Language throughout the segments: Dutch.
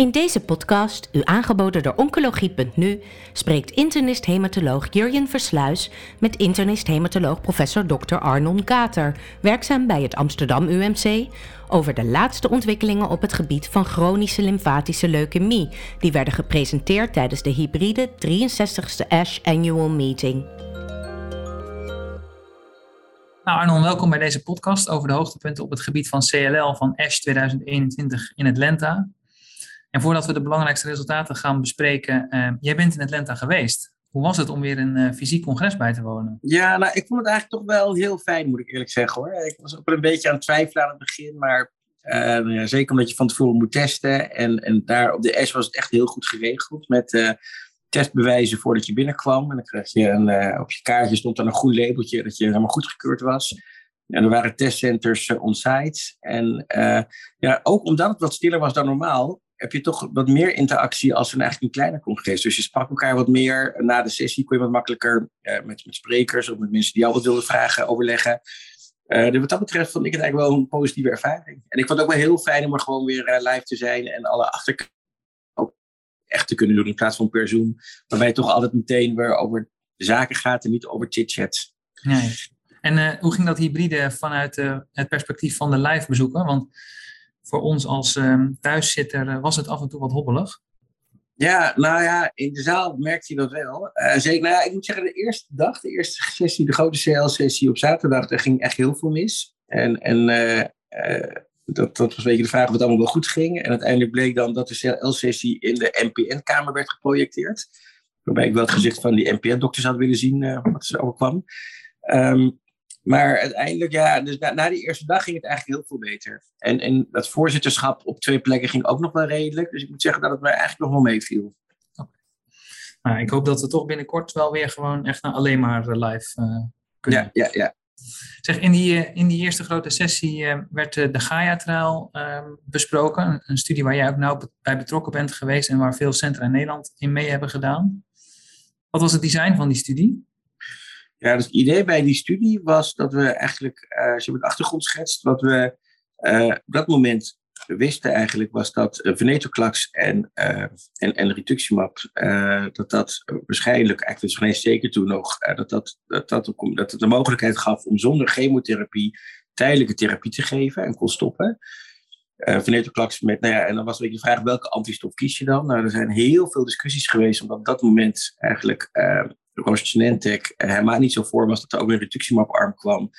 In deze podcast, u aangeboden door Oncologie.nu, spreekt internist-hematoloog Jurjen Versluis met internist-hematoloog professor Dr. Arnon Kater, werkzaam bij het Amsterdam UMC, over de laatste ontwikkelingen op het gebied van chronische lymfatische leukemie, die werden gepresenteerd tijdens de hybride 63ste ASH Annual Meeting. Nou Arnon, welkom bij deze podcast over de hoogtepunten op het gebied van CLL van ASH 2021 in Atlanta. En voordat we de belangrijkste resultaten gaan bespreken, uh, jij bent in Atlanta geweest. Hoe was het om weer een uh, fysiek congres bij te wonen? Ja, nou, ik vond het eigenlijk toch wel heel fijn, moet ik eerlijk zeggen hoor. Ik was ook een beetje aan het twijfelen aan het begin, maar uh, zeker omdat je van tevoren moet testen. En, en daar op de S was het echt heel goed geregeld met testbewijzen voordat je binnenkwam. En dan kreeg je een, op je kaartje stond dan een groen labeltje dat je helemaal goedgekeurd was. En er waren testcenters on-site. En ja, ook omdat het wat stiller was dan normaal, heb je toch wat meer interactie als een eigenlijk een kleiner congres. Dus je sprak elkaar wat meer. Na de sessie kon je wat makkelijker met, met sprekers of met mensen die jou wat wilden vragen overleggen. Dus wat dat betreft vond ik het eigenlijk wel een positieve ervaring. En ik vond het ook wel heel fijn om er gewoon weer live te zijn en alle achterkant ook echt te kunnen doen in plaats van per Zoom. Waarbij het toch altijd meteen weer over zaken gaat en niet over chit-chats. Nee. En hoe ging dat hybride vanuit het perspectief van de live bezoeken? Want voor ons als um, thuiszitter eh, was het af en toe wat hobbelig. Ja, nou ja, in de zaal merkte je dat wel. Zeker, nou ja, ik moet zeggen, de eerste dag, de eerste sessie, de grote CL-sessie op zaterdag, daar ging echt heel veel mis. En, en dat, dat was een beetje de vraag of het allemaal wel goed ging. En uiteindelijk bleek dan dat de CL-sessie in de NPN-kamer werd geprojecteerd. Waarbij ik wel het gezicht van die NPN-dokters had willen zien wat er overkwam. Um, maar uiteindelijk, ja, dus na, na, die eerste dag ging het eigenlijk heel veel beter. En, en dat voorzitterschap op twee plekken ging ook nog wel redelijk. Dus ik moet zeggen dat het mij eigenlijk nog wel meeviel. Okay. Nou, ik hoop dat we toch binnenkort wel weer gewoon echt naar alleen maar eh, live uh, kunnen. Ja, ja, ja. Zeg, in die, eh, in die eerste grote sessie uh, werd de Gaia-trial uh, besproken. Een studie waar jij ook nauw bij betrokken bent geweest en waar veel centra in Nederland in mee hebben gedaan. Wat was het design van die studie? Ja, dus het idee bij die studie was dat we eigenlijk, uh, als je met achtergrond schetst, wat we uh, op dat moment wisten eigenlijk, was dat uh, venetoclax en, en, en rituximab, dat dat waarschijnlijk, eigenlijk geen zeker toen nog, dat, dat, dat, dat het de mogelijkheid gaf om zonder chemotherapie tijdelijke therapie te geven en kon stoppen. Uh, met, nou ja, en dan was een beetje de vraag welke antistof kies je dan? Nou, er zijn heel veel discussies geweest, omdat op dat moment eigenlijk Roche Genentech uh, helemaal niet zo voor was dat er ook een rituximab-arm kwam.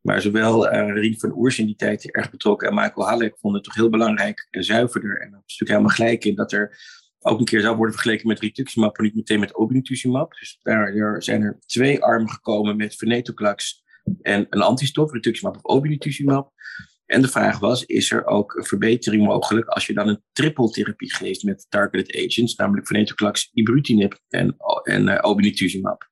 Maar zowel uh, Rien van Oers in die tijd erg betrokken en Michael Halleck vonden het toch heel belangrijk en zuiverder. En dat is natuurlijk helemaal gelijk in dat er ook een keer zou worden vergeleken met rituximab, maar niet meteen met obinutuzumab. Dus daar zijn er twee armen gekomen met venetoclax en een antistof, rituximab of obinutuzumab. En de vraag was, is er ook een verbetering mogelijk als je dan een trippeltherapie geeft met targeted agents, namelijk venetoclax, ibrutinib en, en uh, obinutuzumab.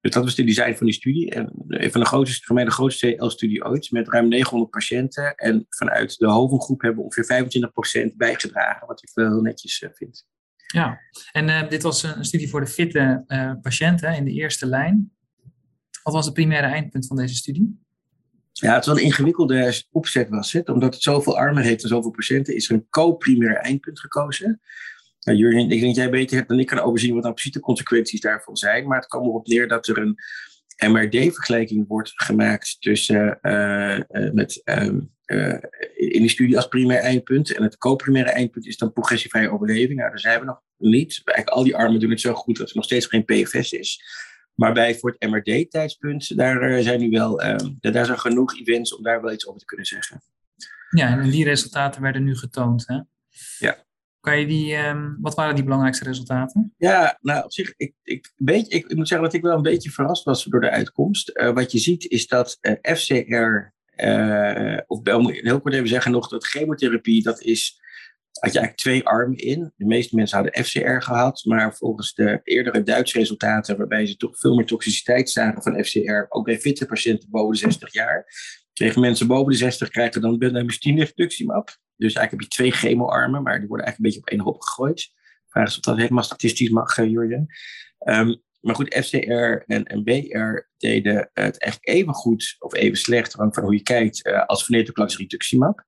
Dus dat was de design van die studie. En een van de grootste, voor mij de grootste CL-studie ooit, met ruim 900 patiënten. En vanuit de hovengroep hebben we ongeveer 25% bijgedragen, wat ik wel heel netjes uh, vind. Ja, en dit was een studie voor de fitte patiënten in de eerste lijn. Wat was het primaire eindpunt van deze studie? Ja, het wel een ingewikkelde opzet was het. Omdat het zoveel armen heeft en zoveel patiënten, is er een co-primair eindpunt gekozen. Nou, Jurgen, ik denk dat jij beter hebt dan ik kan overzien wat nou precies de consequenties daarvan zijn. Maar het kwam erop neer dat er een MRD-vergelijking wordt gemaakt tussen, uh, uh, met, uh, in die studie als primair eindpunt. En het co-primaire eindpunt is dan progressievrije overleving. Nou, daar zijn we nog niet. Eigenlijk al die armen doen het zo goed dat er nog steeds geen PFS is. Maar bij voor het MRD-tijdspunt, daar eh, zijn nu wel ehm, daar zijn genoeg events om daar wel iets over te kunnen zeggen. Ja, en die resultaten werden nu getoond. Hè? Ja. Kan je die, um, wat waren die belangrijkste resultaten? Ja, nou op zich, ik, ik, beetje, ik, ik moet zeggen dat ik wel een beetje verrast was door de uitkomst. Uh, wat je ziet is dat uh, FCR, uh, of heel kort even zeggen nog, dat chemotherapie, dat is had je eigenlijk twee armen in. De meeste mensen hadden FCR gehad, maar volgens de eerdere Duitse resultaten, waarbij ze toch veel meer toxiciteit zagen van FCR, ook bij fitte patiënten boven de 60 jaar, kregen mensen boven de 60 krijgen dan bendamustine reductiemap. Dus eigenlijk heb je twee chemoarmen, maar die worden eigenlijk een beetje op één hoop gegooid. Vraag is of dat helemaal statistisch mag, uh, Jurjen. Um, maar goed, FCR en, en BR deden het echt even goed of even slecht, van hoe je kijkt, uh, als venetoclax rituximab.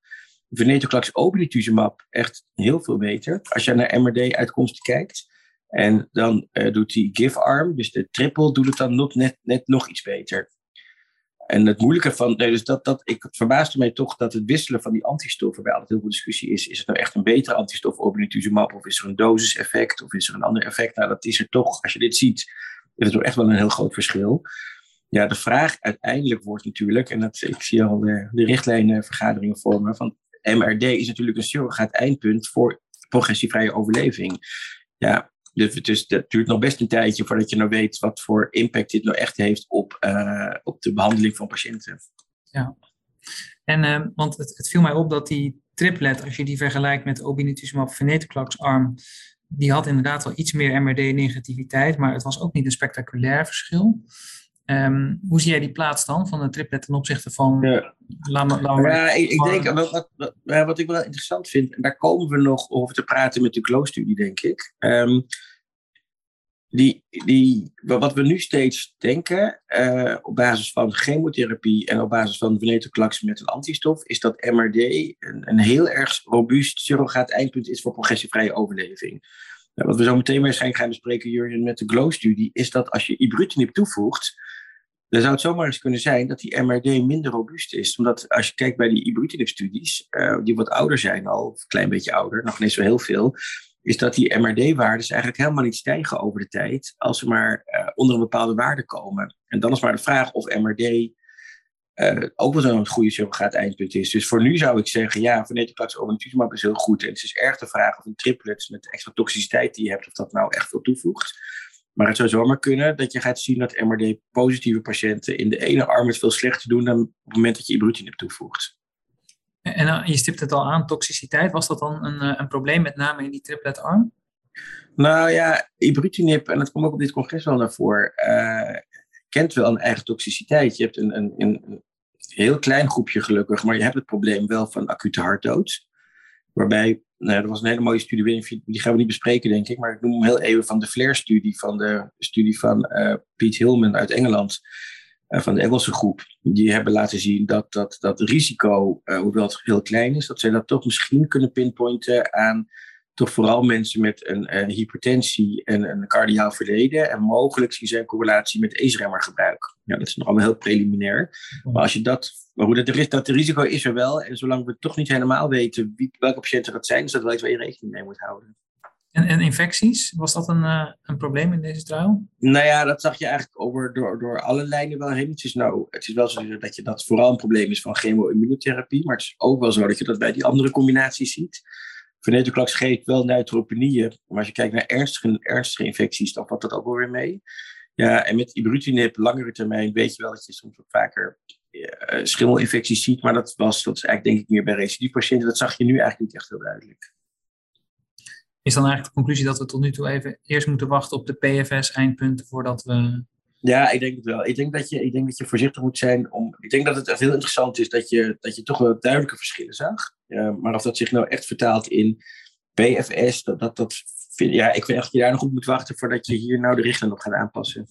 Venetoclax obinutuzumab echt heel veel beter. Als je naar MRD-uitkomsten kijkt. En dan doet die give-arm, dus de triple, doet het dan nog, net, net nog iets beter. En het moeilijke van, nee, dus dat, dat, ik verbaasde mij toch dat het wisselen van die antistoffen, bij altijd heel veel discussie is, is het nou echt een betere antistof obinutuzumab of is er een dosiseffect of is er een ander effect? Nou, dat is er toch, als je dit ziet, is het toch echt wel een heel groot verschil. Ja, de vraag uiteindelijk wordt natuurlijk, en dat, ik zie al de, de richtlijnenvergaderingen vormen, van MRD is natuurlijk een surrogaat eindpunt voor progressievrije overleving. Ja, dus, dus het duurt nog best een tijdje voordat je nou weet wat voor impact dit nou echt heeft op, uh, op de behandeling van patiënten. Ja, en uh, want het, het, viel mij op dat die triplet, als je die vergelijkt met obinutuzumab venetoclax arm, die had inderdaad wel iets meer MRD-negativiteit, maar het was ook niet een spectaculair verschil. Um, hoe zie jij die plaats dan van de triplet ten opzichte van. Ja, laat ja ik, ik denk, wat, wat, wat, wat, ik wel interessant vind, en daar komen we nog over te praten met de GLOW-studie, denk ik. Um, die, die, wat we nu steeds denken, uh, op basis van chemotherapie en op basis van venetoclax met een antistof, is dat MRD een, een heel erg robuust surrogaat eindpunt is voor progressievrije overleving. Wat we zo meteen waarschijnlijk gaan bespreken, Jurgen, met de GLOW-studie, is dat als je ibrutinib toevoegt, dan zou het zomaar eens kunnen zijn dat die MRD minder robuust is. Omdat als je kijkt bij die ibrutinib-studies, uh, die wat ouder zijn al, een klein beetje ouder, nog niet zo heel veel, is dat die MRD-waardes eigenlijk helemaal niet stijgen over de tijd als ze maar uh, onder een bepaalde waarde komen. En dan is maar de vraag of MRD uh, ook wel zo'n goede surrogaat eindpunt is. Dus voor nu zou ik zeggen, ja, venetoclax obinutuzumab is heel goed. En het is erg de vraag of een triplet met de extra toxiciteit die je hebt, of dat nou echt veel toevoegt. Maar het zou zomaar kunnen dat je gaat zien dat MRD-positieve patiënten in de ene arm het veel slechter doen dan op het moment dat je ibrutinib toevoegt. En uh, je stipt het al aan, toxiciteit. Was dat dan een, uh, een probleem, met name in die triplet arm? Nou ja, ibrutinib, en dat komt ook op dit congres wel naar voren, uh, kent wel een eigen toxiciteit. Je hebt een, een, een, heel klein groepje gelukkig, maar je hebt het probleem wel van acute hartdood. Waarbij, nou, er was een hele mooie studie, die gaan we niet bespreken denk ik, maar ik noem hem heel even van de FLAIR-studie, van de studie van Piet Hillman uit Engeland. Eh, van de Engelse groep, die hebben laten zien dat dat, dat risico, uh, hoewel het heel klein is, dat zij dat toch misschien kunnen pinpointen aan toch vooral mensen met een, een hypertensie en een cardiaal verleden. En mogelijk zien zij een correlatie met ACE-remmergebruik. Ja, dat is nog allemaal heel preliminair. Maar als je dat, maar hoe dat, er is, dat risico is er wel. En zolang we toch niet helemaal weten wie, welke patiënten dat zijn, is dat wel iets waar je rekening mee moet houden. En, en infecties, was dat een, uh, een probleem in deze trial? Nou ja, dat zag je eigenlijk over, door, door alle lijnen wel heen. Het is, nou, het is wel zo dat je dat vooral een probleem is van chemo-immunotherapie. Maar het is ook wel zo dat je dat bij die andere combinaties ziet. Venetoclax geeft wel neutropenieën. Maar als je kijkt naar ernstige, ernstige infecties, dan valt dat ook wel weer mee. Ja, en met ibrutinib, langere termijn, weet je wel dat je soms ook vaker uh, schimmelinfecties ziet. Maar dat, was, dat is eigenlijk denk ik meer bij recidivepatiënten. Dat zag je nu eigenlijk niet echt heel duidelijk. Is dan eigenlijk de conclusie dat we tot nu toe even eerst moeten wachten op de PFS-eindpunten voordat we. Ja, ik denk het wel. Ik denk dat je, ik denk dat je voorzichtig moet zijn om. Ik denk dat het heel interessant is dat je, dat je toch wel duidelijke verschillen zag. Maar of dat zich nou echt vertaalt in PFS, dat, dat, vind, ja, ik vind echt dat je daar nog op moet wachten voordat je hier nou de richting op gaat aanpassen.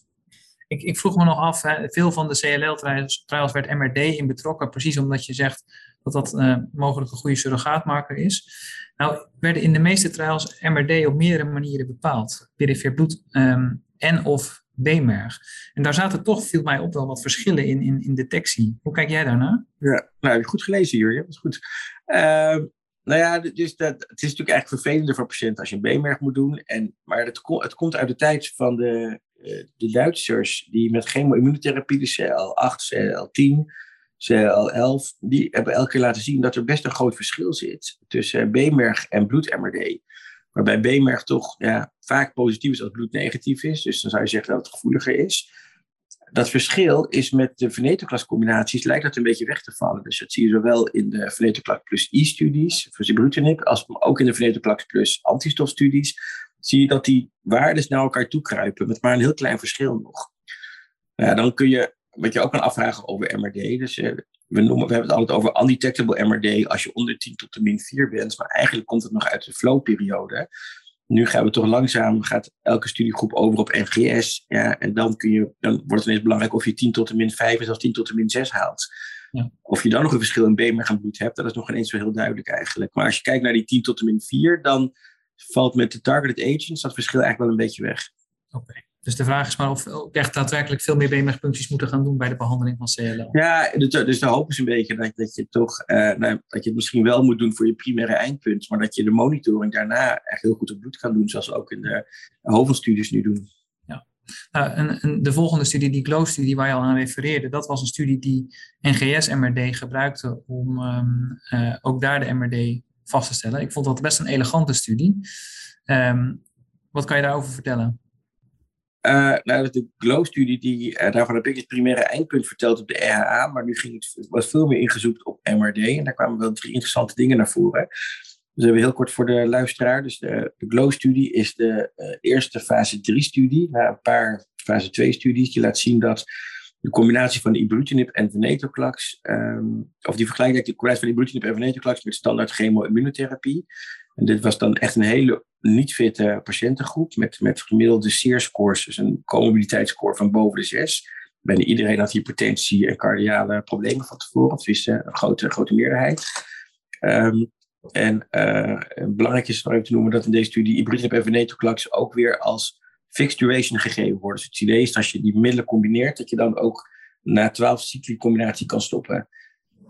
Ik, ik vroeg me nog af, hè, veel van de CLL-trials werd MRD in betrokken, precies omdat je zegt dat dat uh, mogelijk een goede surrogaatmarker is. Nou, werden in de meeste trials MRD op meerdere manieren bepaald. Perifeer bloed um, en of B-merg. En daar zaten toch, viel mij op, wel wat verschillen in, in, in detectie. Hoe kijk jij daarna? Ja, nou, goed gelezen, Jurje. Dat is goed. Uh, nou ja, dus dat, het is natuurlijk eigenlijk vervelender voor patiënten als je een B-merg moet doen. En, maar het, het komt uit de tijd van de, uh, de Duitsers die met chemo-immunotherapie, de CL8, CL10, CL11, die hebben elke keer laten zien dat er best een groot verschil zit tussen B-merg en bloed-MRD. Waarbij B-merg toch ja, vaak positief is als bloed negatief is. Dus dan zou je zeggen dat het gevoeliger is. Dat verschil is met de venetoclax combinaties lijkt dat een beetje weg te vallen. Dus dat zie je zowel in de venetoclax plus I-studies voor sibrutinib, als ook in de venetoclax plus antistofstudies. Zie je dat die waarden naar elkaar toe kruipen, met maar een heel klein verschil nog. Ja, dan kun je wat je ook kan afvragen over MRD. Dus uh, we, noemen, we hebben het altijd over undetectable MRD als je onder 10 tot de min 4 bent. Maar eigenlijk komt het nog uit de flow-periode. Nu gaan we toch langzaam, gaat elke studiegroep over op NGS. Ja, en dan, kun je, dan wordt het ineens belangrijk of je 10 tot de min 5 of 10 tot de min 6 haalt. Ja. Of je dan nog een verschil in beenmerg hebt, dat is nog ineens zo heel duidelijk eigenlijk. Maar als je kijkt naar die 10 tot en min 4, dan valt met de targeted agents dat verschil eigenlijk wel een beetje weg. Oké. Dus de vraag is maar of we echt daadwerkelijk veel meer beenmergpuncties moeten gaan doen bij de behandeling van CLL. Ja, dus de hoop is een beetje dat, dat je toch uh, nou, dat je het misschien wel moet doen voor je primaire eindpunt, maar dat je de monitoring daarna echt heel goed op bloed kan doen, zoals we ook in de hoofdstudies nu doen. Ja. Nou, en, en, de volgende studie, die GLOW-studie waar je al aan refereerde, dat was een studie die NGS-MRD gebruikte om um, uh, ook daar de MRD vast te stellen. Ik vond dat best een elegante studie. Um, wat kan je daarover vertellen? Uh, nou, de GLOW-studie, die, uh, daarvan heb ik het primaire eindpunt verteld op de RHA, maar nu ging het, was veel meer ingezoomd op MRD en daar kwamen wel drie interessante dingen naar voren. Dus hebben heel kort voor de luisteraar. Dus de, de GLOW-studie is de uh, eerste fase 3-studie, na een paar fase 2-studies, die laat zien dat de combinatie van ibrutinib en venetoclax, um, of die vergelijkt de combinatie van ibrutinib en venetoclax met standaard chemo-immunotherapie. En dit was dan echt een hele niet fitte patiëntengroep met, met gemiddelde SEER-scores, dus een comorbiditeitsscore van boven de 6. Bijna iedereen had hypertensie en cardiale problemen van tevoren, of is een grote, grote meerderheid. Um, en uh, belangrijk is nog even te noemen dat in deze studie ibrutinib en ook weer als fixed duration gegeven worden. Dus het idee is dat als je die middelen combineert, dat je dan ook na 12 cycli combinatie kan stoppen.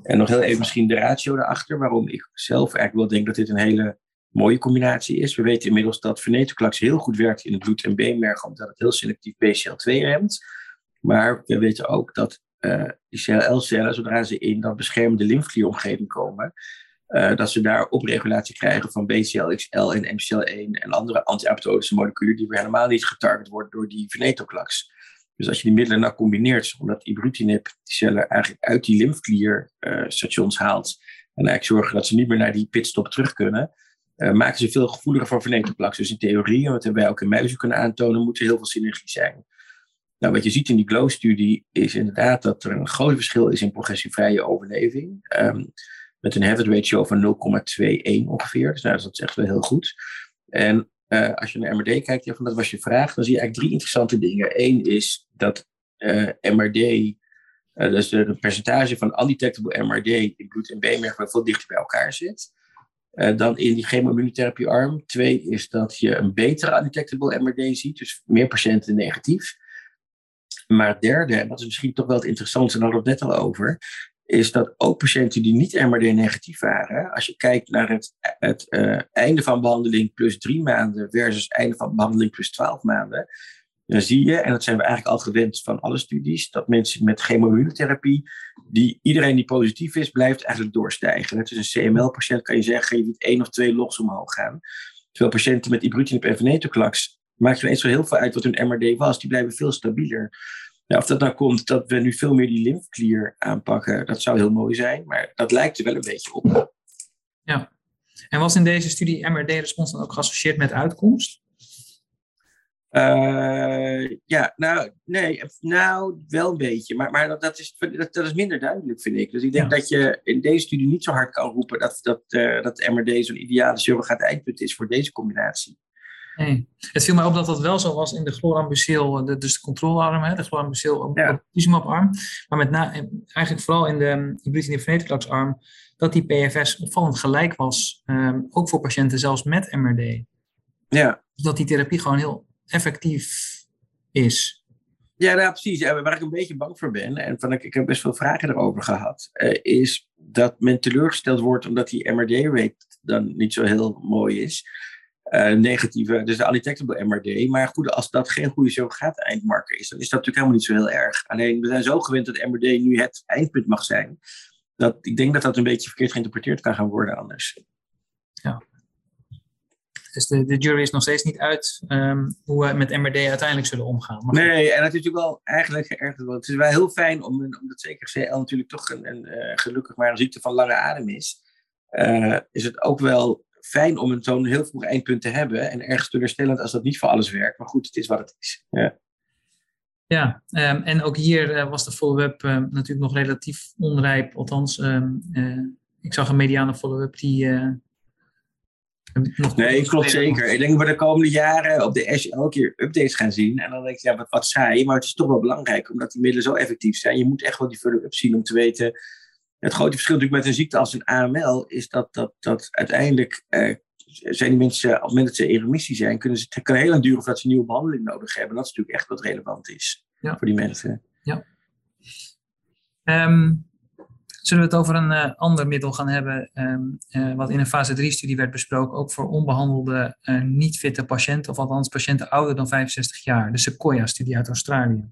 En nog heel even misschien de ratio daarachter, waarom ik zelf eigenlijk wel denk dat dit een hele mooie combinatie is. We weten inmiddels dat venetoclax heel goed werkt in het bloed- en beenmerg, omdat het heel selectief BCL2 remt. Maar we weten ook dat uh, die CLL-cellen, zodra ze in dat beschermde lymfklieromgeving komen, uh, dat ze daar opregulatie krijgen van BCL-XL en MCL1 en andere anti-apoptotische moleculen die weer helemaal niet getarget worden door die venetoclax. Dus als je die middelen nou combineert, omdat ibrutinib die cellen eigenlijk uit die lymfklierstations uh, haalt en eigenlijk zorgen dat ze niet meer naar die pitstop terug kunnen, uh, maken ze veel gevoeliger voor venetoclax. Dus in theorie, wat wij ook in muizen kunnen aantonen, moet er heel veel synergie zijn. Nou, wat je ziet in die GLOW-studie is inderdaad dat er een groot verschil is in progressievrije overleving. Um, met een hazard ratio van 0,21 ongeveer. Dus nou, dat is echt wel heel goed. En uh, als je naar MRD kijkt, ja, van dat was je vraag, dan zie je eigenlijk drie interessante dingen. Eén is dat uh, MRD, dus de, percentage van undetectable MRD in bloed en beenmerg veel dichter bij elkaar zit. Dan in die chemoimmunotherapie arm. Twee is dat je een betere undetectable MRD ziet, dus meer patiënten negatief. Maar het derde, en dat is misschien toch wel het interessantste, daar hadden we het net al over, is dat ook patiënten die niet MRD negatief waren, als je kijkt naar het, het uh, einde van behandeling plus drie maanden versus einde van behandeling plus twaalf maanden, dan zie je, en dat zijn we eigenlijk al gewend van alle studies, dat mensen met chemoimmunotherapie, die iedereen die positief is, blijft eigenlijk doorstijgen. Het is een CML-patiënt, kan je zeggen, je moet één of twee logs omhoog gaan. Terwijl patiënten met ibrutinib en venetoclax, maakt er eens zo heel veel uit wat hun MRD was, die blijven veel stabieler. Nou, of dat nou komt dat we nu veel meer die lymfeklier aanpakken, dat zou heel mooi zijn, maar dat lijkt er wel een beetje op. Ja, en was in deze studie MRD-respons dan ook geassocieerd met uitkomst? Uh, ja, nou, nee, nou, wel een beetje. Maar, maar dat, dat, is, dat, dat is minder duidelijk, vind ik. Dus ik denk ja. dat je in deze studie niet zo hard kan roepen dat, dat, uh, dat MRD zo'n ideale surrogaat eindpunt is voor deze combinatie. Nee. Het viel mij op dat dat wel zo was in de chlorambucil, dus de controlearm, de chlorambucil ja. arm Maar met na, eigenlijk vooral in de ibrutinib venetoclax arm, dat die PFS opvallend gelijk was, um, ook voor patiënten zelfs met MRD. Ja. Dus dat die therapie gewoon heel effectief is. Ja, nou, precies. Ja, waar ik een beetje bang voor ben, en van ik, ik heb best veel vragen erover gehad, uh, is dat men teleurgesteld wordt omdat die MRD-rate dan niet zo heel mooi is. Uh, negatieve, dus de undetectable MRD. Maar goed, als dat geen goede surrogaat eindmarker is, dan is dat natuurlijk helemaal niet zo heel erg. Alleen we zijn zo gewend dat MRD nu het eindpunt mag zijn, dat ik denk dat dat een beetje verkeerd geïnterpreteerd kan gaan worden anders. Ja. Dus de, de jury is nog steeds niet uit um, hoe we met MRD uiteindelijk zullen omgaan. Maar nee, en het is natuurlijk wel eigenlijk erg. Het is wel heel fijn om, omdat zeker CL natuurlijk toch een, een uh, gelukkig maar een ziekte van lange adem is. Uh, is het ook wel fijn om een zo'n heel vroeg eindpunt te hebben. En ergens teleurstellend als dat niet voor alles werkt. Maar goed, het is wat het is. Ja. Ja, um, en ook hier uh, was de follow-up uh, natuurlijk nog relatief onrijp. Althans, um, uh, ik zag een mediane follow-up die. Nog nee, klopt zeker. Ik denk dat we de komende jaren op de Ash elke keer updates gaan zien. En dan denk ik, ja, wat, wat saai. Maar het is toch wel belangrijk, omdat die middelen zo effectief zijn. Je moet echt wel die follow-up zien om te weten Het grote verschil natuurlijk met een ziekte als een AML is dat, dat, dat uiteindelijk eh, zijn die mensen, op het moment dat ze in remissie zijn, kunnen ze, het kan heel lang duren voordat ze nieuwe behandeling nodig hebben. Dat is natuurlijk echt wat relevant is Ja. voor die mensen. Ehm, zullen we het over een eh, ander middel gaan hebben, ehm, eh, wat in een fase 3-studie werd besproken, ook voor onbehandelde, eh, niet fitte patiënten, of althans patiënten ouder dan 65 jaar, de Sequoia-studie uit Australië.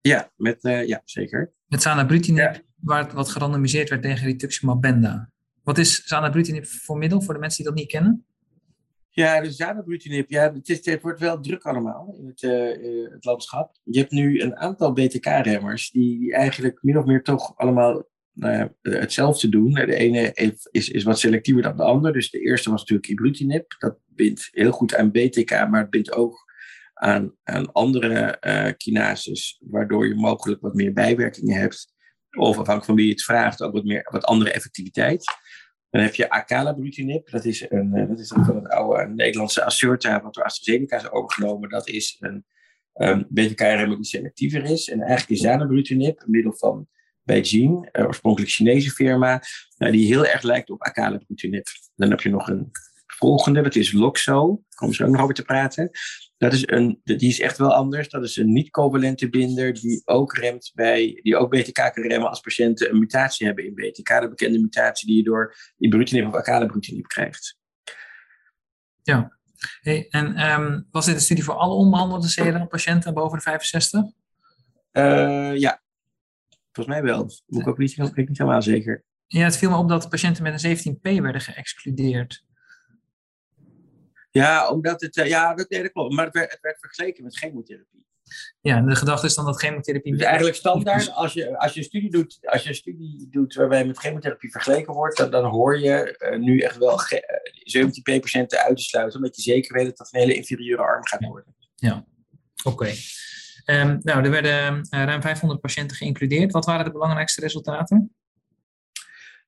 Ja, met, ja zeker. Met zanabrutinib, waar het wat gerandomiseerd werd tegen rituximab benda. Wat is zanabrutinib voor middel, voor de mensen die dat niet kennen? Ja, de zanabrutinib, ja, het, is, het wordt wel druk allemaal in het, het landschap. Je hebt nu een aantal BTK-remmers die, die eigenlijk min of meer toch allemaal nou ja, hetzelfde doen. De ene is, is wat selectiever dan de ander. Dus de eerste was natuurlijk ibrutinib. Dat bindt heel goed aan BTK, maar het bindt ook aan, aan andere eh kinases, waardoor je mogelijk wat meer bijwerkingen hebt. Of afhankelijk van wie je het vraagt, ook wat, meer, wat andere effectiviteit. Dan heb je acalabrutinib. Dat is, een, eh, dat is een van het oude Nederlandse Assurta, wat door AstraZeneca is overgenomen. Dat is een um, BTK-remmer die selectiever is. En eigenlijk is zanabrutinib, een middel van Beijing, eh, oorspronkelijk Chinese firma, nou, die heel erg lijkt op acalabrutinib. Dan heb je nog een volgende, dat is Loxo. Daar komen ze ook nog over te praten. Dat is een, die is echt wel anders. Dat is een niet-covalente binder die ook remt bij, die ook BTK kan remmen als patiënten een mutatie hebben in BTK. De bekende mutatie die je door ibrutinib of acalabrutinib krijgt. Hey, en ehm, was dit een studie voor alle onbehandelde CLL-patiënten boven de 65? Eh, ja, volgens mij wel. Moet ik ook niet, ik niet helemaal zeker. Ja, het viel me op dat patiënten met een 17p werden geëxcludeerd. Ja, omdat het, eh, ja, dat, nee, dat klopt. Maar het werd, het werd vergeleken met chemotherapie. Ja, en de gedachte is dan dat chemotherapie... Dus eigenlijk standaard, als je, als je een studie doet, als je een studie doet waarbij met chemotherapie vergeleken wordt, dan, dan hoor je eh, nu echt wel ge- eh, 17p-patiënten uit te sluiten, omdat je zeker weet dat dat een hele inferieure arm gaat worden. Oké. Ehm, nou, er werden eh, ruim 500 patiënten geïncludeerd. Wat waren de belangrijkste resultaten?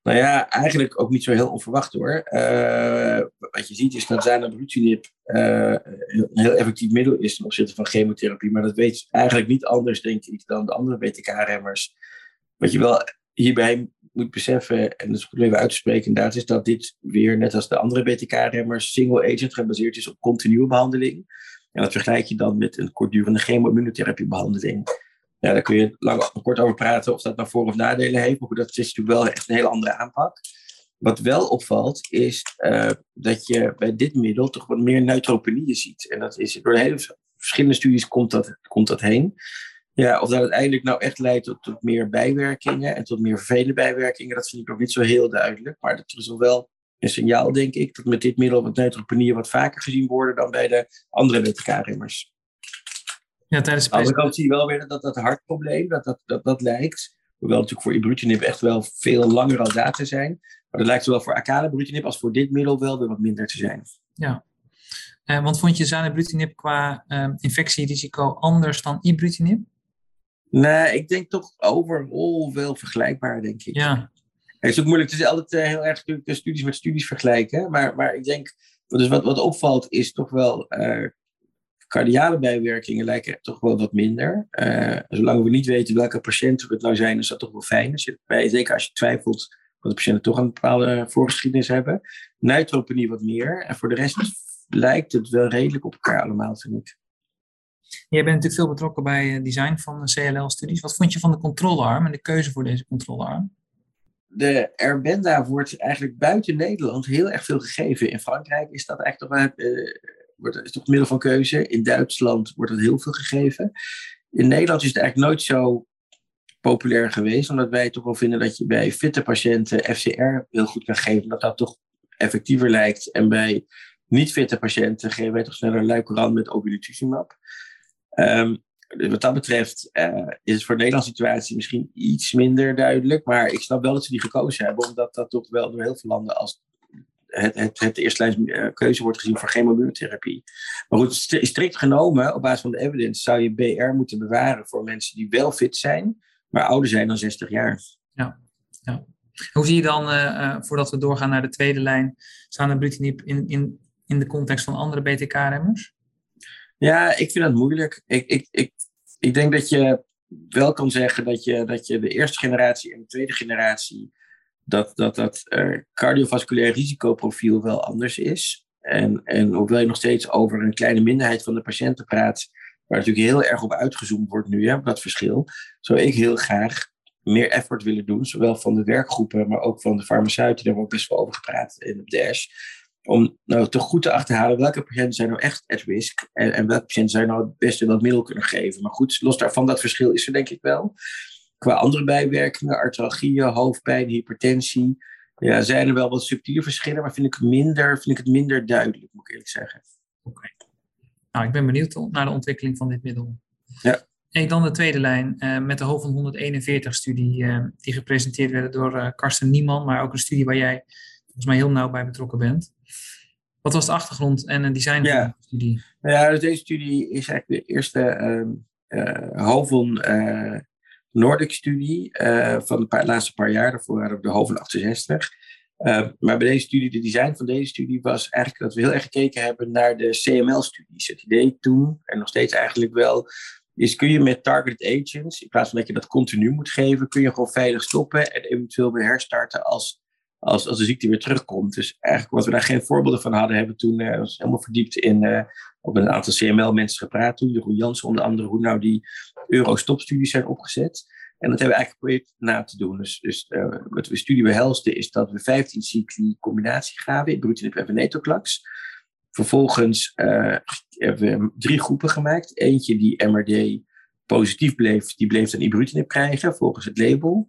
Nou ja, eigenlijk ook niet zo heel onverwacht hoor. Eh, wat je ziet is dat zanabrutinib eh, een heel effectief middel is ten opzichte van chemotherapie. Maar dat weet eigenlijk niet anders, denk ik, dan de andere BTK-remmers. Wat je wel hierbij moet beseffen, en dat is goed om even uit te spreken inderdaad, is dat dit weer, net als de andere BTK-remmers, single-agent gebaseerd is op continue behandeling. En dat vergelijk je dan met een kortdurende chemo-immunotherapiebehandeling. Ja, daar kun je lang of kort over praten of dat nou voor- of nadelen heeft. Maar dat is natuurlijk wel echt een hele andere aanpak. Wat wel opvalt, is eh, dat je bij dit middel toch wat meer neutropenieën ziet. En dat is door hele verschillende studies komt dat, komt dat heen. Ja, of dat uiteindelijk nou echt leidt tot, meer bijwerkingen en tot meer vervelende bijwerkingen, dat vind ik nog niet zo heel duidelijk. Maar dat is wel een signaal, denk ik, dat met dit middel wat neutropenieën wat vaker gezien worden dan bij de andere BTK-remmers. Ja, tijdens de Aan de andere kant zie je wel weer dat dat hartprobleem, dat dat, dat, dat lijkt, hoewel natuurlijk voor ibrutinib echt wel veel langer al data zijn, maar dat lijkt zowel voor acalabrutinib als voor dit middel wel weer wat minder te zijn. Eh, want vond je zanabrutinib qua ehm, infectierisico anders dan ibrutinib? Nee, ik denk toch overal wel vergelijkbaar, denk ik. Ja, Het is ook moeilijk, het is altijd eh, heel erg natuurlijk de studies met studies vergelijken, maar, maar ik denk, dus wat, wat opvalt is toch wel, eh cardiale bijwerkingen lijken toch wel wat minder. Eh, zolang we niet weten welke patiënten het nou zijn, is dat toch wel fijn. Bij, zeker als je twijfelt dat de patiënten toch een bepaalde voorgeschiedenis hebben. Neutropenie wat meer. En voor de rest lijkt het wel redelijk op elkaar allemaal, vind ik. jij bent natuurlijk veel betrokken bij het design van CLL-studies. Wat vond je van de controlearm en de keuze voor deze controlearm? De Erbenda wordt eigenlijk buiten Nederland heel erg veel gegeven. In Frankrijk is dat eigenlijk toch, eh, wordt, is middel van keuze. In Duitsland wordt het heel veel gegeven. In Nederland is het eigenlijk nooit zo populair geweest, omdat wij toch wel vinden dat je bij fitte patiënten FCR heel goed kan geven, dat dat toch effectiever lijkt. En bij niet-fitte patiënten geven wij toch sneller luikerand met obinutuzumab. Ehm dus wat dat betreft eh, is het voor de Nederlandse situatie misschien iets minder duidelijk. Maar ik snap wel dat ze die gekozen hebben, omdat dat toch wel door heel veel landen als het, het, het eh, keuze wordt gezien voor chemoimmunotherapie. Maar goed, st- strikt genomen, op basis van de evidence, zou je BR moeten bewaren voor mensen die wel fit zijn, maar ouder zijn dan 60 jaar. Hoe zie je dan, eh, voordat we doorgaan naar de tweede lijn, zanabrutinib in, in, in de context van andere BTK-remmers? Ja, ik vind dat moeilijk. Ik, ik, ik, ik denk dat je wel kan zeggen dat je, dat je de eerste generatie en de tweede generatie, dat dat, dat uh, cardiovasculair risicoprofiel wel anders is. En, en hoewel je nog steeds over een kleine minderheid van de patiënten praat, waar natuurlijk heel erg op uitgezoomd wordt nu, hè, dat verschil, zou ik heel graag meer effort willen doen, zowel van de werkgroepen, maar ook van de farmaceuten, daar wordt best wel over gepraat in de DASH, om nou toch goed te achterhalen welke patiënten zijn nou echt at risk en, en welke patiënten zijn nou het beste wat middel kunnen geven. Maar goed, los daarvan, dat verschil is er denk ik wel. Qua andere bijwerkingen, artralgieën, hoofdpijn, hypertensie, ja, zijn er wel wat subtiele verschillen, maar vind ik, minder, vind ik het minder duidelijk, moet ik eerlijk zeggen. Oké. Nou, ik ben benieuwd naar de ontwikkeling van dit middel. Ja. En dan de tweede lijn uh, met de HOVON van 141-studie, uh, die gepresenteerd werd door uh, Karsten Nieman, maar ook een studie waar jij volgens mij heel nauw bij betrokken bent. Wat was de achtergrond en een design ja. van de studie? Ja, dus deze studie is eigenlijk de eerste uh, HOVON Nordic-studie van de paar, laatste paar jaar. Daarvoor hadden we de HOVON 68. Uh, maar bij deze studie, de design van deze studie was eigenlijk dat we heel erg gekeken hebben naar de CML-studies. Het idee toen, en nog steeds eigenlijk wel, is kun je met targeted agents, in plaats van dat je dat continu moet geven, kun je gewoon veilig stoppen en eventueel weer herstarten als, als, als de ziekte weer terugkomt. Dus eigenlijk wat we daar geen voorbeelden van hadden, hebben toen uh, ons helemaal verdiept in, uh, een aantal CML-mensen gepraat toen, Jeroen Jansen onder andere, hoe nou die Eurostop-studies zijn opgezet. En dat hebben we eigenlijk geprobeerd na te doen. Dus, dus uh, wat we studie behelsten is dat we 15 cycli combinatie gaven, ibrutinib en venetoclax. Vervolgens hebben we drie groepen gemaakt. Eentje die MRD positief bleef, die bleef dan ibrutinib krijgen volgens het label.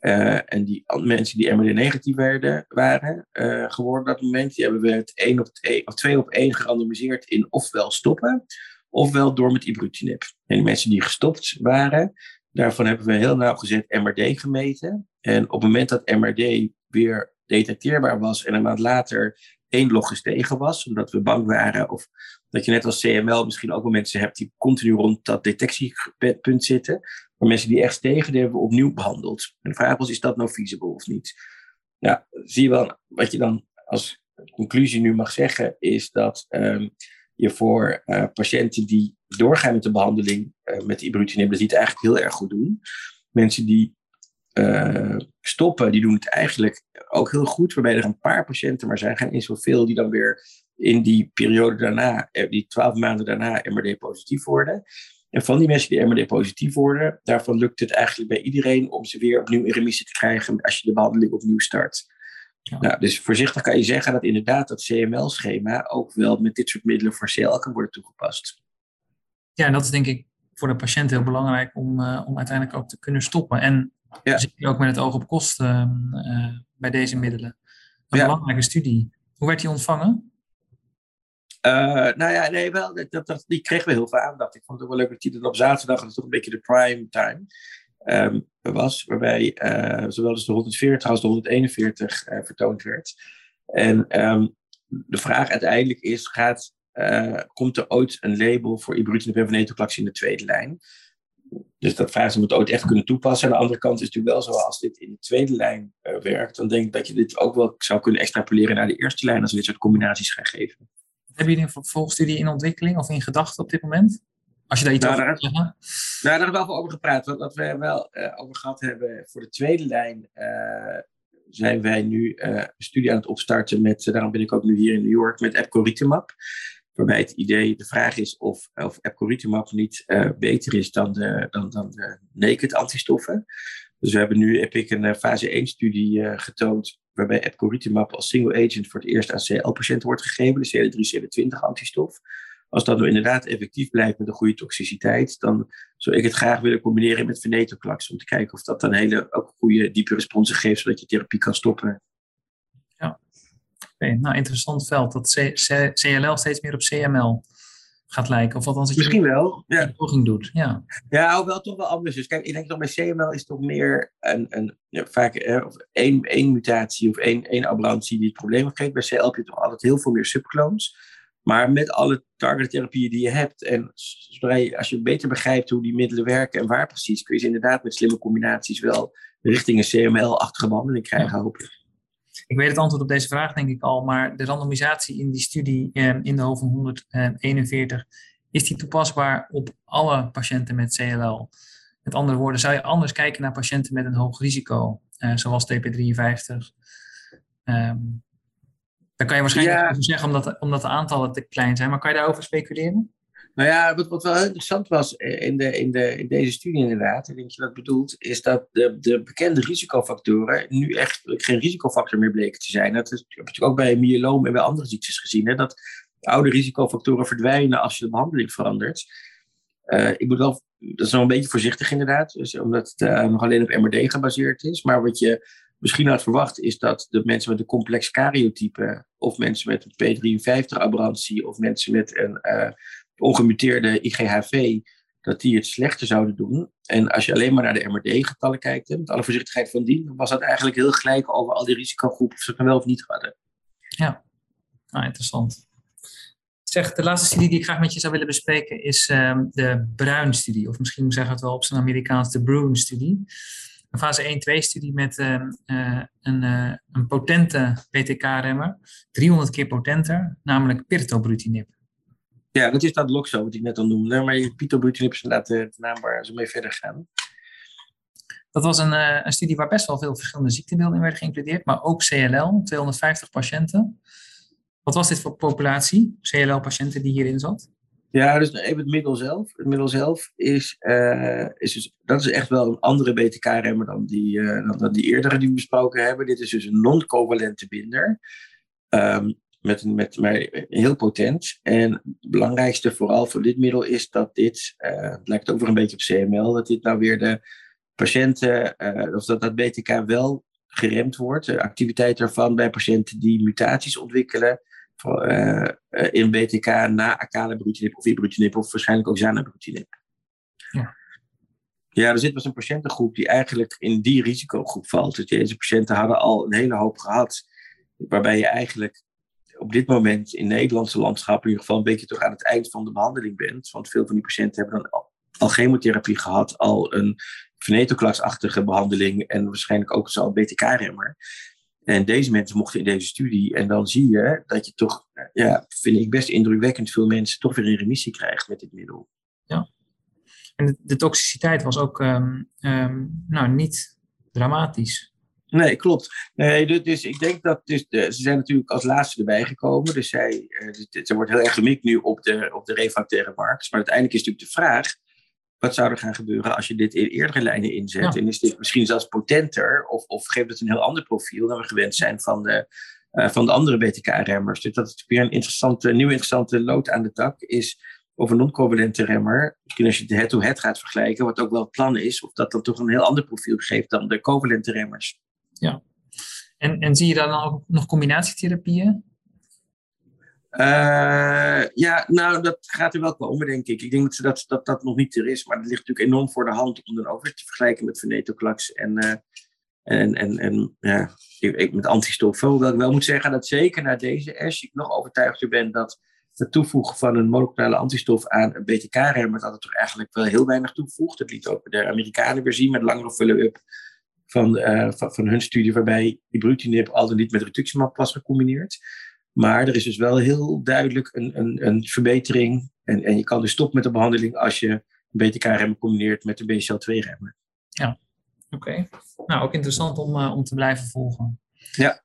Uh, en die mensen die MRD negatief werden, waren geworden op dat moment, die hebben we het één op het of twee op één gerandomiseerd in ofwel stoppen, ofwel door met ibrutinib. En die mensen die gestopt waren, Daarvan hebben we heel nauwgezet MRD gemeten. En op het moment dat MRD weer detecteerbaar was en een maand later één log gestegen was, omdat we bang waren of dat je net als CML misschien ook wel mensen hebt die continu rond dat detectiepunt zitten. Maar mensen die echt stegen, die hebben opnieuw behandeld. En de vraag was, is dat nou feasible of niet? Nou, zie je wel, wat je dan als conclusie nu mag zeggen, is dat um, je voor uh, patiënten die doorgaan met de behandeling uh, met ibrutinib, dat die het eigenlijk heel erg goed doen. Mensen die uh, stoppen, die doen het eigenlijk ook heel goed, waarbij er een paar patiënten maar zijn, geen eens zoveel, die dan weer in die periode daarna, die twaalf maanden daarna, MRD positief worden. En van die mensen die MRD positief worden, daarvan lukt het eigenlijk bij iedereen om ze weer opnieuw in remissie te krijgen als je de behandeling opnieuw start. Ja. Nou, dus voorzichtig kan je zeggen dat inderdaad dat CML-schema ook wel met dit soort middelen voor CL kan worden toegepast. Ja, en dat is denk ik voor de patiënt heel belangrijk om, uh, om uiteindelijk ook te kunnen stoppen. En ja. zeker ook met het oog op kosten uh, bij deze middelen. Een ja. belangrijke studie. Hoe werd die ontvangen? Uh, nou ja, nee, wel, dat, dat, die kregen we heel veel aandacht. Ik vond het ook wel leuk dat die dan op zaterdag, dat is toch een beetje de prime time, um, was. Waarbij zowel dus de 140 als de 141 vertoond werd. En um, de vraag uiteindelijk is, gaat komt er ooit een label voor ibrutinib en in de tweede lijn. Dus dat vraagt ze om het ooit echt kunnen toepassen. Aan de andere kant is het natuurlijk wel zo, als dit in de tweede lijn werkt, dan denk ik dat je dit ook wel zou kunnen extrapoleren naar de eerste lijn als we dit soort combinaties gaan geven. Hebben jullie een vervolgstudie in ontwikkeling of in gedachten op dit moment? Als je daar iets nou, over daar, zeggen. Nou, daar hebben we wel over gepraat. Wat, wat we wel uh, over gehad hebben voor de tweede lijn, zijn wij nu een studie aan het opstarten met, daarom ben ik ook nu hier in New York, met epcoritamab. Waarbij het idee, de vraag is of, of niet beter is dan de, dan, dan de naked antistoffen. Dus we hebben nu, heb ik een fase 1-studie uh, getoond, waarbij epcoritamab als single agent voor het eerst aan CL-patiënten wordt gegeven, de CD3, CD20 antistof. Als dat nou inderdaad effectief blijft met een goede toxiciteit, dan zou ik het graag willen combineren met venetoclax, om te kijken of dat dan hele ook goede diepe responsen geeft, zodat je therapie kan stoppen. Okay, nou interessant veld dat CLL steeds meer op CML gaat lijken. Of althans dat je Misschien wel. Ja. een poging doet. Ja. ja, hoewel toch wel anders is. Kijk, ik denk dat bij CML is toch meer een, een ja, vaak eh, of één, één mutatie of één, één aberrantie die het probleem geeft. Bij CL heb je toch altijd heel veel meer subclones. Maar met alle targettherapieën die je hebt en zodra je, als je beter begrijpt hoe die middelen werken en waar precies, kun je ze inderdaad met slimme combinaties wel richting een CML-achtige behandeling krijgen, ja. hopelijk. Ik weet het antwoord op deze vraag denk ik al, maar de randomisatie in die studie eh, in de hoofd van 141, is die toepasbaar op alle patiënten met CLL? Met andere woorden, zou je anders kijken naar patiënten met een hoog risico, zoals TP53? Um, daar kan je waarschijnlijk ja. over zeggen omdat, omdat de aantallen te klein zijn, maar kan je daarover speculeren? Nou ja, wat, wat wel interessant was in, de, in, de, in deze studie inderdaad, ik denk je dat bedoelt, is dat de, de bekende risicofactoren nu echt geen risicofactor meer bleken te zijn. Dat heb je ook bij myeloom en bij andere ziektes gezien, hè, dat oude risicofactoren verdwijnen als je de behandeling verandert. Uh, ik moet wel, dat is nog een beetje voorzichtig inderdaad, dus omdat het uh, nog alleen op MRD gebaseerd is. Maar wat je misschien had verwacht, is dat de mensen met een complex karyotype, of mensen met een P53-aberrantie, of mensen met een ongemuteerde IGHV, dat die het slechter zouden doen. En als je alleen maar naar de MRD-getallen kijkt, met alle voorzichtigheid van dien, was dat eigenlijk heel gelijk over al die risicogroepen, of ze het wel of niet hadden. Ja, nou, interessant. Zeg, de laatste studie die ik graag met je zou willen bespreken is um, de Bruin-studie, of misschien zeggen we het wel op zijn Amerikaans de Bruin-studie een fase 1-2-studie met uh, een, uh, een potente BTK-remmer, 300 keer potenter, namelijk pirtobrutinib. Ja, dat is dat Loxo wat ik net al noemde, maar pirtobrutinib is inderdaad de naam waar ze mee verder gaan. Dat was een, een, studie waar best wel veel verschillende ziektebeelden in werden geïncludeerd, maar ook CLL, 250 patiënten. Wat was dit voor populatie, CLL-patiënten die hierin zat? Ja, dus even het middel zelf. Het middel zelf is, uh, is dus, dat is echt wel een andere BTK-remmer dan die, uh, dan, dan, die eerdere die we besproken hebben. Dit is dus een non-covalente binder. Um, met, met, maar heel potent. En het belangrijkste vooral voor dit middel is dat dit, uh, het lijkt over een beetje op CML, dat dit nou weer de patiënten, of dat dat BTK wel geremd wordt, de activiteit ervan bij patiënten die mutaties ontwikkelen uh, in BTK na acalabrutinib of ibrutinib of waarschijnlijk ook zanabrutinib. Ja. Ja, er zit dus een patiëntengroep die eigenlijk in die risicogroep valt. Dus deze patiënten hadden al een hele hoop gehad, waarbij je eigenlijk op dit moment in Nederlandse landschap in ieder geval een beetje toch aan het eind van de behandeling bent. Want veel van die patiënten hebben dan al, chemotherapie gehad, al een venetoclax-achtige behandeling en waarschijnlijk ook al BTK-remmer. En deze mensen mochten in deze studie. En dan zie je dat je toch, ja, vind ik best indrukwekkend, veel mensen toch weer in remissie krijgt met dit middel. Ja. En de, toxiciteit was ook um, um, nou, niet dramatisch. Nee, klopt. Nee, dus ik denk dat dus de, ze zijn natuurlijk als laatste erbij gekomen. Dus zij, uh, dus, wordt heel erg gemikt nu op de, op de refractaire markt. Maar uiteindelijk is natuurlijk de vraag: wat zou er gaan gebeuren als je dit in eerdere lijnen inzet? En is dit misschien zelfs potenter of, of geeft het een heel ander profiel dan we gewend zijn van de, uh, van de andere BTK-remmers? Dus dat is weer een interessante, nieuw interessante lood aan de tak is of een non-covalente remmer. Misschien als je het head-to-head gaat vergelijken, wat ook wel het plan is, of dat dan toch een heel ander profiel geeft dan de covalente remmers. Ja, en, en zie je dan ook nog combinatietherapieën? Uh, ja, nou, dat gaat er wel komen, denk ik. Ik denk dat dat, dat, dat nog niet er is, maar het ligt natuurlijk enorm voor de hand om dan over te vergelijken met venetoclax en, uh, en, en, en ja, met antistoffen. Hoewel ik wel moet zeggen dat zeker na deze S ik nog overtuigd ben dat het toevoegen van een moleculare antistof aan een BTK-remmer, dat het toch eigenlijk wel heel weinig toevoegt. Dat liet ook de Amerikanen weer zien met langere follow-up van, uh, van, van, hun studie, waarbij ibrutinib al dan niet met rituximab was gecombineerd. Maar er is dus wel heel duidelijk een, een, een verbetering. En, en je kan dus stoppen met de behandeling als je een BTK-remmer combineert met een BCL2-remmer. Ja, oké. Nou, ook interessant om, uh, om te blijven volgen. Ja.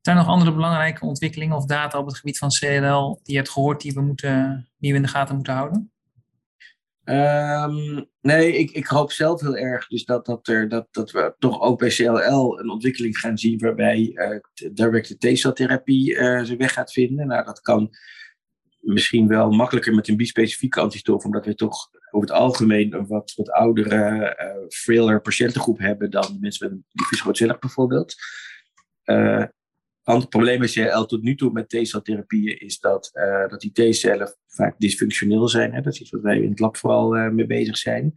Zijn er nog andere belangrijke ontwikkelingen of data op het gebied van CLL die je hebt gehoord die we, moeten, die we in de gaten moeten houden? Um, nee, ik, ik hoop zelf heel erg dus dat, dat, er, dat, dat we toch ook bij CLL een ontwikkeling gaan zien waarbij uh, directe T-celtherapie uh, zijn weg gaat vinden. Nou, dat kan misschien wel makkelijker met een bispecifieke antistof, omdat we toch over het algemeen een wat, wat oudere, uh, frailer patiëntengroep hebben dan mensen met een diffuus bijvoorbeeld. Het probleem met CL tot nu toe met T-celtherapieën is dat, uh, dat die T-cellen vaak dysfunctioneel zijn. Hè? Dat is iets wat wij in het lab vooral uh, mee bezig zijn.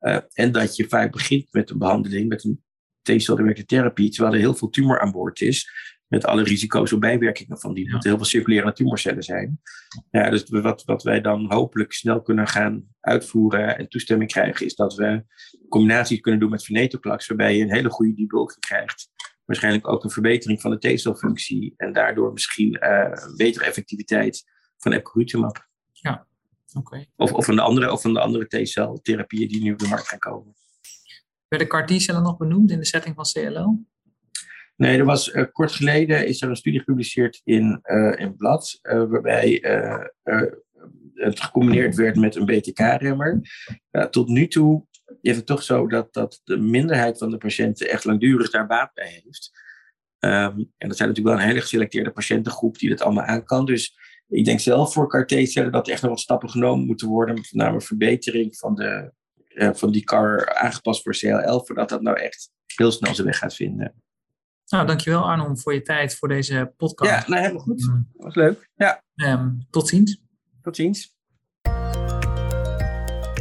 Uh, en dat je vaak begint met een behandeling, met een T-celdirecte therapie, terwijl er heel veel tumor aan boord is. Met alle risico's of bijwerkingen van die. Dat er heel veel circulerende tumorcellen zijn. Ja, dus wat, wat wij dan hopelijk snel kunnen gaan uitvoeren en toestemming krijgen, is dat we combinaties kunnen doen met venetoclax, waarbij je een hele goede debulking krijgt waarschijnlijk ook een verbetering van de T-celfunctie en daardoor misschien uh, betere effectiviteit van epcoritumab. Ja, Oké. Of, of van de andere, of van de andere T-celtherapieën die nu op de markt gaan komen. Werden CAR T-cellen nog benoemd in de setting van CLL? Nee, er was uh, kort geleden is er een studie gepubliceerd in, uh, in Blad, waarbij het gecombineerd werd met een BTK-remmer. tot nu toe is het toch zo dat, dat de minderheid van de patiënten echt langdurig daar baat bij heeft. Um, en dat zijn natuurlijk wel een hele geselecteerde patiëntengroep die dat allemaal aan kan. Dus ik denk zelf voor CAR-T-cellen dat er echt nog wat stappen genomen moeten worden. Met name verbetering van, de, van die CAR aangepast voor CLL, voordat dat nou echt heel snel zijn weg gaat vinden. Nou, dankjewel Arnon voor je tijd voor deze podcast. Ja, nou helemaal goed. Dat was leuk. Ja. Um, tot ziens. Tot ziens.